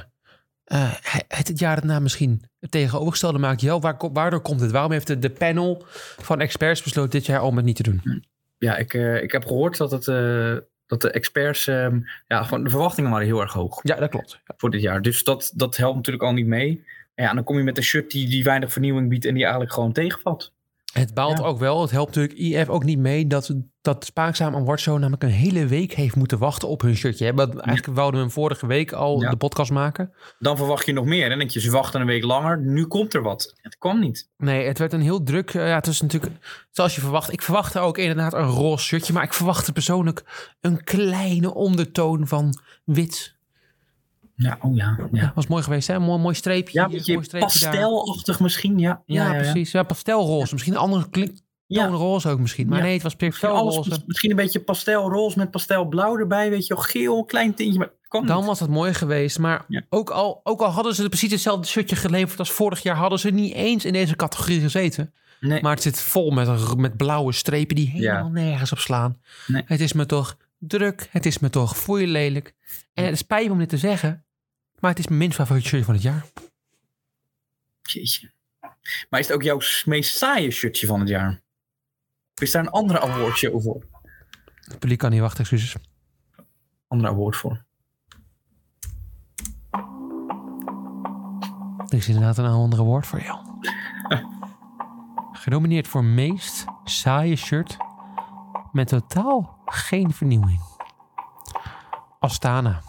Speaker 1: eh, het het jaar daarna misschien het tegenovergestelde maakt. Jo, waar, waardoor komt het? Waarom heeft de, de panel van experts besloten dit jaar om het niet te doen?
Speaker 3: Ja, ik, eh, ik heb gehoord dat, het, eh, dat de experts... ehm, ja, gewoon de verwachtingen waren heel erg hoog
Speaker 1: Ja, dat klopt.
Speaker 3: voor dit jaar. Dus dat, dat helpt natuurlijk al niet mee. Ja, en dan kom je met een shirt die, die weinig vernieuwing biedt... en die eigenlijk gewoon tegenvalt.
Speaker 1: Het baalt
Speaker 3: Ja.
Speaker 1: ook wel. Het helpt natuurlijk IF ook niet mee dat, dat Spaakzaam Awardshow namelijk een hele week heeft moeten wachten op hun shirtje. Hè? Want Eigenlijk wouden we hem vorige week al
Speaker 3: Ja.
Speaker 1: de podcast maken.
Speaker 3: Dan verwacht je nog meer. En dan denk je, ze wachten een week langer. Nu komt er wat. Het kwam niet.
Speaker 1: Nee, het werd een heel druk. eh, ja, het is natuurlijk zoals je verwacht. Ik verwachtte ook inderdaad een roze shirtje, maar ik verwachtte persoonlijk een kleine ondertoon van wit.
Speaker 3: Ja, oh ja.
Speaker 1: Ja, was mooi geweest, hè? Mooi, mooi streepje.
Speaker 3: Ja, een
Speaker 1: mooi streepje daar.
Speaker 3: pastelachtig misschien. Ja,
Speaker 1: Ja, precies. Ja, pastelroze. Misschien een andere.
Speaker 3: Ja.
Speaker 1: Toon roze ook misschien. Maar
Speaker 3: Ja.
Speaker 1: nee, het was pastelroze.
Speaker 3: misschien een beetje pastelroze met pastelblauw erbij. Weet je wel, geel, klein tintje. Maar
Speaker 1: Dan
Speaker 3: niet.
Speaker 1: was het mooi geweest. Maar
Speaker 3: Ja.
Speaker 1: ook, al, ook al hadden ze precies hetzelfde shirtje geleverd als vorig jaar, hadden ze niet eens in deze categorie gezeten.
Speaker 3: Nee.
Speaker 1: Maar het zit vol met, met blauwe strepen die helemaal nergens op slaan.
Speaker 3: Nee.
Speaker 1: Het is me toch druk. Het is me toch foei lelijk. En het spijt me om dit te zeggen. Maar het is mijn minst favoriete shirt van het jaar.
Speaker 3: Jeetje. Maar is het ook jouw meest saaie shirtje van het jaar? Of is daar een andere awardshow voor?
Speaker 1: Het publiek kan niet wachten, excuses.
Speaker 3: Andere award voor.
Speaker 1: Er is inderdaad een andere woord voor jou. Genomineerd voor meest saaie shirt met totaal geen vernieuwing. Astana.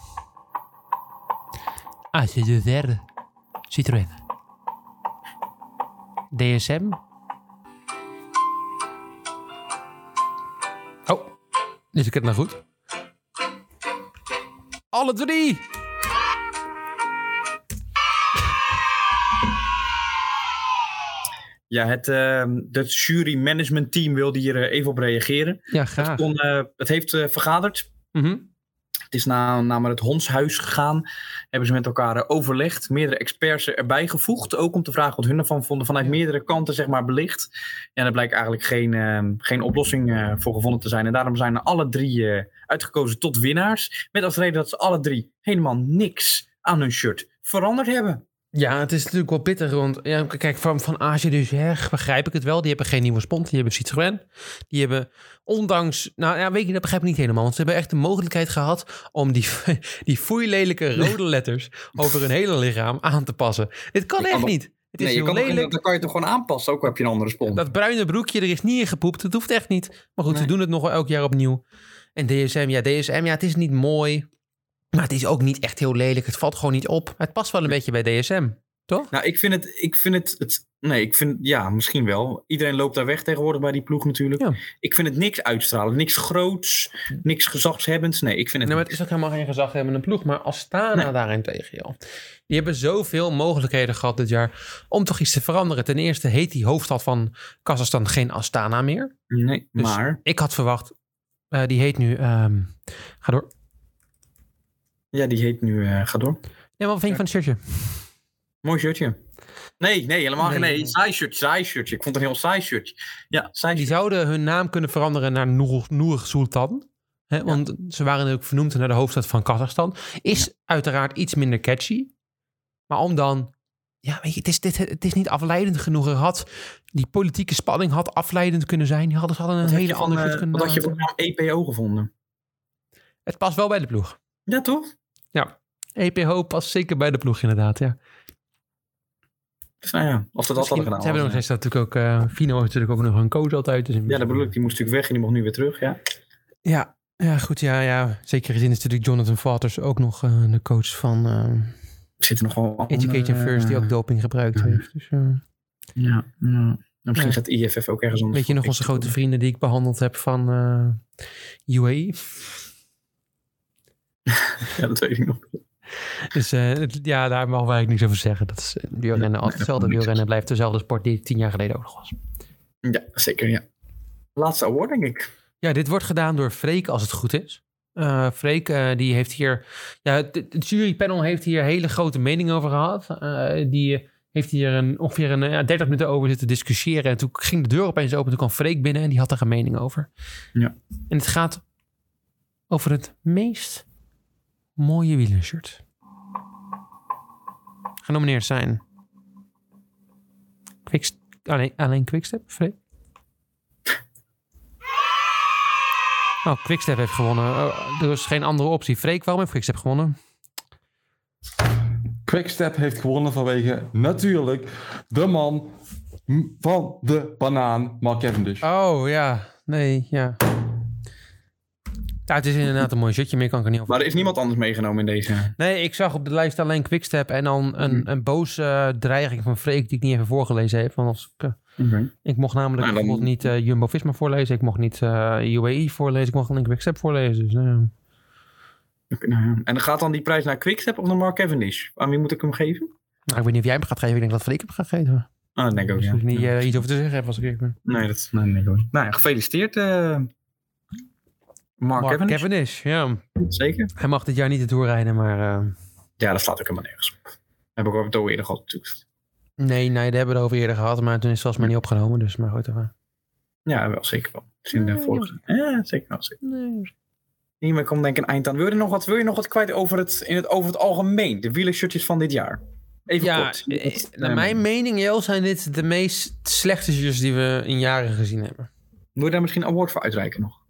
Speaker 1: AC de derde. Citroën. DSM. Oh, is ik het nou goed? Alle drie!
Speaker 3: Ja, het, ehm het jury management team wilde hier eh, even op reageren.
Speaker 1: Ja,
Speaker 3: Het,
Speaker 1: graag.
Speaker 3: kon, eh, het heeft eh, vergaderd.
Speaker 1: Mhm.
Speaker 3: Het is naar, naar het Honshuis gegaan. Hebben ze met elkaar eh, overlegd. Meerdere experts erbij gevoegd. Ook om te vragen wat hun ervan vonden. Vanuit meerdere kanten zeg maar belicht. En er blijkt eigenlijk geen, ehm, geen oplossing eh, voor gevonden te zijn. En daarom zijn er alle drie eh, uitgekozen tot winnaars. Met als reden dat ze alle drie helemaal niks aan hun shirt veranderd hebben.
Speaker 1: Ja, het is natuurlijk wel pittig. Want ja, kijk, van, van Azië dus her begrijp ik het wel. Die hebben geen nieuwe spont. Die hebben Citroën. Die hebben ondanks... Nou ja, weet je, dat begrijp ik niet helemaal. Want ze hebben echt de mogelijkheid gehad om die, die foeilelijke rode letters over hun hele lichaam aan te passen. Dit kan echt niet. Het is
Speaker 3: Nee, je kan,
Speaker 1: lelijk.
Speaker 3: dan kan je het toch gewoon aanpassen. Ook heb je een andere spons.
Speaker 1: Dat bruine broekje, er is niet in gepoept. Dat hoeft echt niet. Maar goed, ze doen het nog wel elk jaar opnieuw. En DSM, ja, DSM, ja, het is niet mooi. Maar het is ook niet echt heel lelijk. Het valt gewoon niet op. Het past wel een beetje bij DSM, toch?
Speaker 3: Nou, ik vind het, ik vind het, het, nee, ik vind, ja, misschien wel. Iedereen loopt daar weg tegenwoordig bij die ploeg natuurlijk.
Speaker 1: Ja.
Speaker 3: Ik vind het niks uitstralen, niks groots, niks gezagshebbends. Nee, ik vind het
Speaker 1: Nee, maar het is ook helemaal geen gezag hebben een ploeg. Maar Astana
Speaker 3: Nee.
Speaker 1: daarentegen, joh. Die hebben zoveel mogelijkheden gehad dit jaar om toch iets te veranderen. Ten eerste heet die hoofdstad van Kazachstan geen Astana meer.
Speaker 3: Nee,
Speaker 1: Dus
Speaker 3: maar,
Speaker 1: ik had verwacht, eh, die heet nu... ehm, ga door.
Speaker 3: Ja, die heet nu, eh ga door.
Speaker 1: Ja, wat vind je van het shirtje?
Speaker 3: Mooi shirtje. Nee, nee, helemaal geen, nee, saai shirtje, saai shirtje. Ik vond het een heel saai shirtje. Ja, saai
Speaker 1: Die zouden hun naam kunnen veranderen naar Noor, Noor Sultan. Hè, want ze waren natuurlijk vernoemd naar de hoofdstad van Kazachstan. Is uiteraard iets minder catchy. Maar om dan... Ja, weet je, het is, dit, het is niet afleidend genoeg. Er had, die politieke spanning had afleidend kunnen zijn. Die hadden, ze hadden een
Speaker 3: Wat
Speaker 1: hele andere
Speaker 3: eh,
Speaker 1: kunnen
Speaker 3: Wat had je voor naam EPO gevonden?
Speaker 1: Het past wel bij de ploeg.
Speaker 3: Ja, toch?
Speaker 1: EPH past zeker bij de ploeg inderdaad, ja.
Speaker 3: Dus nou ja, als ze dat
Speaker 1: Misschien-
Speaker 3: hadden
Speaker 1: ze hebben nog
Speaker 3: gedaan.
Speaker 1: steeds natuurlijk ook... eh Fino heeft natuurlijk ook nog een coach altijd. Dus
Speaker 3: Ja, dat bedoel ik. Die moest natuurlijk weg en die mocht nu weer terug, ja.
Speaker 1: Ja, ja, goed. Ja, ja. Zeker gezien is natuurlijk Jonathan Waters ook nog eh, de coach van... eh,
Speaker 3: Er zitten nog wel
Speaker 1: Education First die ook doping gebruikt heeft. Dus, eh,
Speaker 3: Ja, ja. Misschien
Speaker 1: Ja.
Speaker 3: gaat IFF ook ergens anders.
Speaker 1: Weet je nog onze grote vrienden die ik behandeld heb van eh UAE?
Speaker 3: Ja, dat weet ik nog.
Speaker 1: Dus eh, het- ja, daar mag ik niks over zeggen. Dat is eh, wielrennen,
Speaker 3: Nee,
Speaker 1: hetzelfde. Wielrennen blijft dezelfde sport die tien jaar geleden ook nog was.
Speaker 3: Ja, zeker, ja. Laatste award, denk ik.
Speaker 1: Ja, dit wordt gedaan door Freek als het goed is. Eh Freek, die heeft hier... Ja, het, het jurypanel heeft hier hele grote mening over gehad. Eh, die heeft hier een, ongeveer een, ja, 30 minuten over zitten discussiëren. En toen ging de deur opeens open. Toen kwam Freek binnen en die had er een mening over.
Speaker 3: Ja.
Speaker 1: En het gaat over het meest mooie wielershirt. Genomineerd zijn... Quickst alleen, alleen Quickstep, Freek? Oh, Quickstep heeft gewonnen. Oh, er is geen andere optie. Freek, waarom heeft Quickstep gewonnen?
Speaker 4: Quickstep heeft gewonnen vanwege natuurlijk de man van de banaan, Mark Cavendish.
Speaker 1: Oh, ja. Nee, ja. Ja, het is inderdaad een mooi shirtje, meer kan ik er niet over.
Speaker 3: Maar er is niemand anders meegenomen in deze.
Speaker 1: Nee, ik zag op de lijst alleen Quickstep en dan een, een boze dreiging van Freek die ik niet even voorgelezen heb. Want als ik, eh, ik mocht namelijk
Speaker 3: Nou, dan-
Speaker 1: bijvoorbeeld niet eh, Jumbo-Visma voorlezen. Ik mocht niet eh UAE voorlezen. Ik mocht alleen Quickstep voorlezen. Dus,
Speaker 3: nou ja. En dan gaat dan die prijs naar Quickstep of naar Mark Cavendish? Aan wie moet ik hem geven?
Speaker 1: nou, ik weet niet of jij hem gaat geven. Ik denk dat Freek hem gaat geven.
Speaker 3: Ah, dat denk ik ook,
Speaker 1: Dus
Speaker 3: ja.
Speaker 1: ik niet iets over te zeggen heb als ik ben.
Speaker 3: Nee, dat nee, nee. Nou ja, gefeliciteerd, Mark,
Speaker 1: Mark
Speaker 3: Cavendish.
Speaker 1: Cavendish, ja.
Speaker 3: Zeker.
Speaker 1: Hij mag dit jaar niet de Tour rijden, maar... eh,
Speaker 3: Ja, dat staat ook helemaal nergens op. Heb ik ook al eerder gehad natuurlijk.
Speaker 1: Nee, nee, daar hebben we het over eerder gehad, maar toen is het zelfs maar niet opgenomen. Dus maar goed, even.
Speaker 3: Ja, wel zeker wel. Misschien de
Speaker 1: Nee,
Speaker 3: vorige. Ja, zeker wel. Zeker.
Speaker 1: Nee.
Speaker 3: Hiermee komt denk ik een eind aan. Wil je nog wat, wil je nog wat kwijt over het, in het, over het algemeen? De wielershirtjes van dit jaar. Even
Speaker 1: Ja,
Speaker 3: kort.
Speaker 1: eh,
Speaker 3: Wat,
Speaker 1: naar
Speaker 3: eh,
Speaker 1: mijn mening, Jel, zijn dit de meest slechte shirts die we in jaren gezien hebben.
Speaker 3: Wil je daar misschien een award voor uitreiken nog?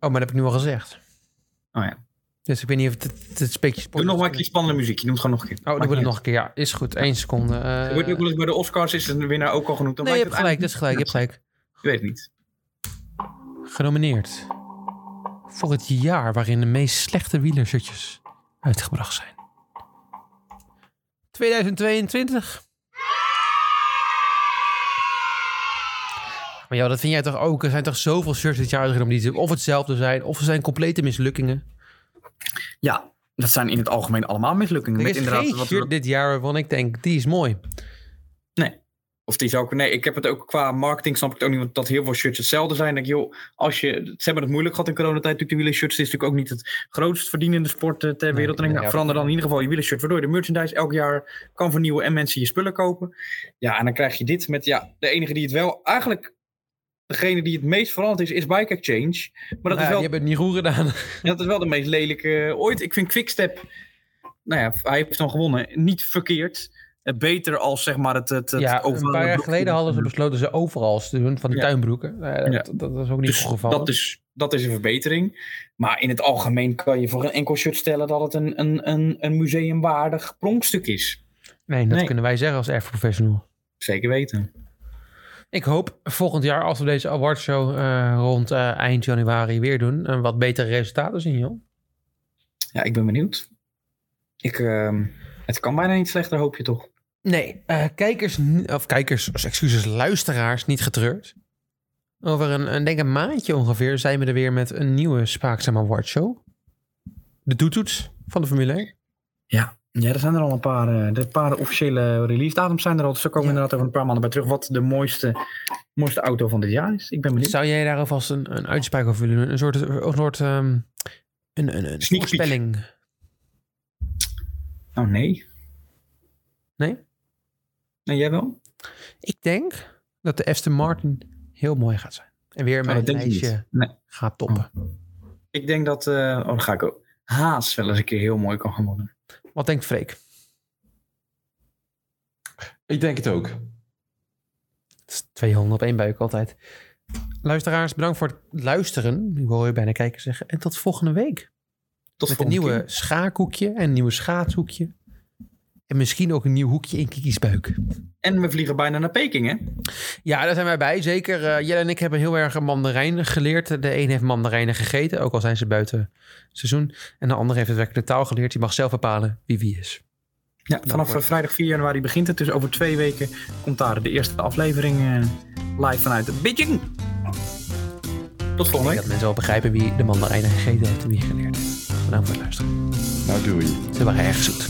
Speaker 1: Oh, maar dat heb ik nu al gezegd.
Speaker 3: Oh ja.
Speaker 1: Dus ik weet niet of het, het, speekje
Speaker 3: Doe nog maar een keer spannende muziek. Je noemt gewoon nog een keer.
Speaker 1: Oh, dan wordt het nog een keer. Ja, is goed. Eén seconde.
Speaker 3: Er wordt ook wel eens bij de Oscars is een winnaar ook al genoemd. Dan
Speaker 1: nee, je hebt gelijk. Dat is gelijk. Je hebt gelijk.
Speaker 3: Ik weet het niet.
Speaker 1: Genomineerd. Voor het jaar waarin de meest slechte wielershirtjes uitgebracht zijn. 2022. Maar ja, dat vind jij toch ook? Er zijn toch zoveel shirts dit jaar uitgenomen die of hetzelfde zijn, of ze zijn complete mislukkingen.
Speaker 3: Ja, dat zijn in het algemeen allemaal mislukkingen.
Speaker 1: Er
Speaker 3: Met
Speaker 1: is
Speaker 3: inderdaad
Speaker 1: geen
Speaker 3: wat-
Speaker 1: shirt
Speaker 3: wat-
Speaker 1: dit jaar waarvan ik denk, die is mooi.
Speaker 3: Of die zou ik. Nee, ik heb het ook qua marketing. Snap ik het ook niet. Want dat heel veel shirts hetzelfde zijn. Denk joh, als je. Ze hebben het moeilijk gehad in coronatijd. Natuurlijk, de wielershirts. Het is natuurlijk ook niet het grootst verdienende sport eh, ter
Speaker 1: Nee,
Speaker 3: wereld. En
Speaker 1: nee,
Speaker 3: ik denk, nou,
Speaker 1: ja,
Speaker 3: verander dan in ieder geval je wielershirt. Waardoor je de merchandise elk jaar kan vernieuwen. En mensen je spullen kopen. Ja, en dan krijg je dit met. Ja, de enige die het wel. Eigenlijk. Degene die het meest veranderd is, is Bike Exchange. Maar dat,
Speaker 1: Ja,
Speaker 3: is, wel,
Speaker 1: Die hebben het niet goed gedaan.
Speaker 3: dat is wel de meest lelijke eh, ooit. Ik vind Quickstep. Nou ja, hij heeft dan gewonnen. Niet verkeerd. Eh, Beter als zeg maar het. het, het
Speaker 1: ja, een paar jaar geleden hadden ze besloten ze overal te doen van de
Speaker 3: Ja.
Speaker 1: tuinbroeken.
Speaker 3: Ja.
Speaker 1: dat, dat is ook niet
Speaker 3: Dus
Speaker 1: goed gevallen.
Speaker 3: dat is, dat is een verbetering. Maar in het algemeen kan je voor een enkel shirt stellen dat het een, een, een, een museumwaardig pronkstuk is.
Speaker 1: nee, dat
Speaker 3: nee.
Speaker 1: kunnen wij zeggen als erg professional.
Speaker 3: Zeker weten.
Speaker 1: Ik hoop volgend jaar, als we deze awardshow eh rond eh, eind januari weer doen, een wat betere resultaten zien, joh.
Speaker 3: Ja, ik ben benieuwd. Ik, ehm, het kan bijna niet slechter, hoop je toch?
Speaker 1: Nee, eh, kijkers, of kijkers, excuses, luisteraars, niet getreurd. Over een, een, denk een maandje ongeveer zijn we er weer met een nieuwe Spaakzaam Awardshow. De toetoets van de Formule 1.
Speaker 3: Ja. Ja, er zijn er al een paar. eh, de paar officiële release datums zijn er al. Dus daar komen we
Speaker 1: Ja.
Speaker 3: inderdaad over een paar maanden bij terug. Wat de mooiste, mooiste auto van dit jaar is. Ik ben benieuwd.
Speaker 1: Zou jij daar alvast een, een uitspraak over willen doen? Een soort, een soort ehm, een, een, een voorspelling.
Speaker 3: Oh nee.
Speaker 1: Nee?
Speaker 3: Nee, jij wel?
Speaker 1: Ik denk dat de Aston Martin heel mooi gaat zijn. En weer
Speaker 3: Oh,
Speaker 1: mijn
Speaker 3: ik
Speaker 1: lijstje.
Speaker 3: Nee.
Speaker 1: gaat toppen.
Speaker 3: Ik denk dat. eh, oh, dan ga ik ook. Haas wel eens een keer heel mooi kan gaan worden.
Speaker 1: Wat denkt Freek?
Speaker 4: Ik denk het ook.
Speaker 1: Het is 200 op één buik altijd. Luisteraars, bedankt voor het luisteren. Ik wil je bijna kijken zeggen. En tot volgende week.
Speaker 3: Tot
Speaker 1: Met een nieuwe
Speaker 3: keer.
Speaker 1: schaakhoekje en een nieuwe schaatshoekje. En misschien ook een nieuw hoekje in Kiki's buik.
Speaker 3: En we vliegen bijna naar Peking, hè?
Speaker 1: Ja, daar zijn wij bij. Zeker. eh Jelle en ik hebben heel erg mandarijn geleerd. De een heeft mandarijnen gegeten, ook al zijn ze buiten seizoen. En de ander heeft het werkelijk de taal geleerd. Die mag zelf bepalen wie wie is.
Speaker 3: Ja, vanaf
Speaker 1: voor-
Speaker 3: eh, vrijdag 4 januari begint het. Dus over twee weken komt daar de eerste aflevering eh, live vanuit de Beijing. Tot volgende
Speaker 1: Ik denk
Speaker 3: week.
Speaker 1: dat mensen wel begrijpen wie de mandarijnen gegeten heeft en wie geleerd heeft. Bedankt voor het luisteren.
Speaker 4: Nou, doei.
Speaker 1: Ze waren erg zoet.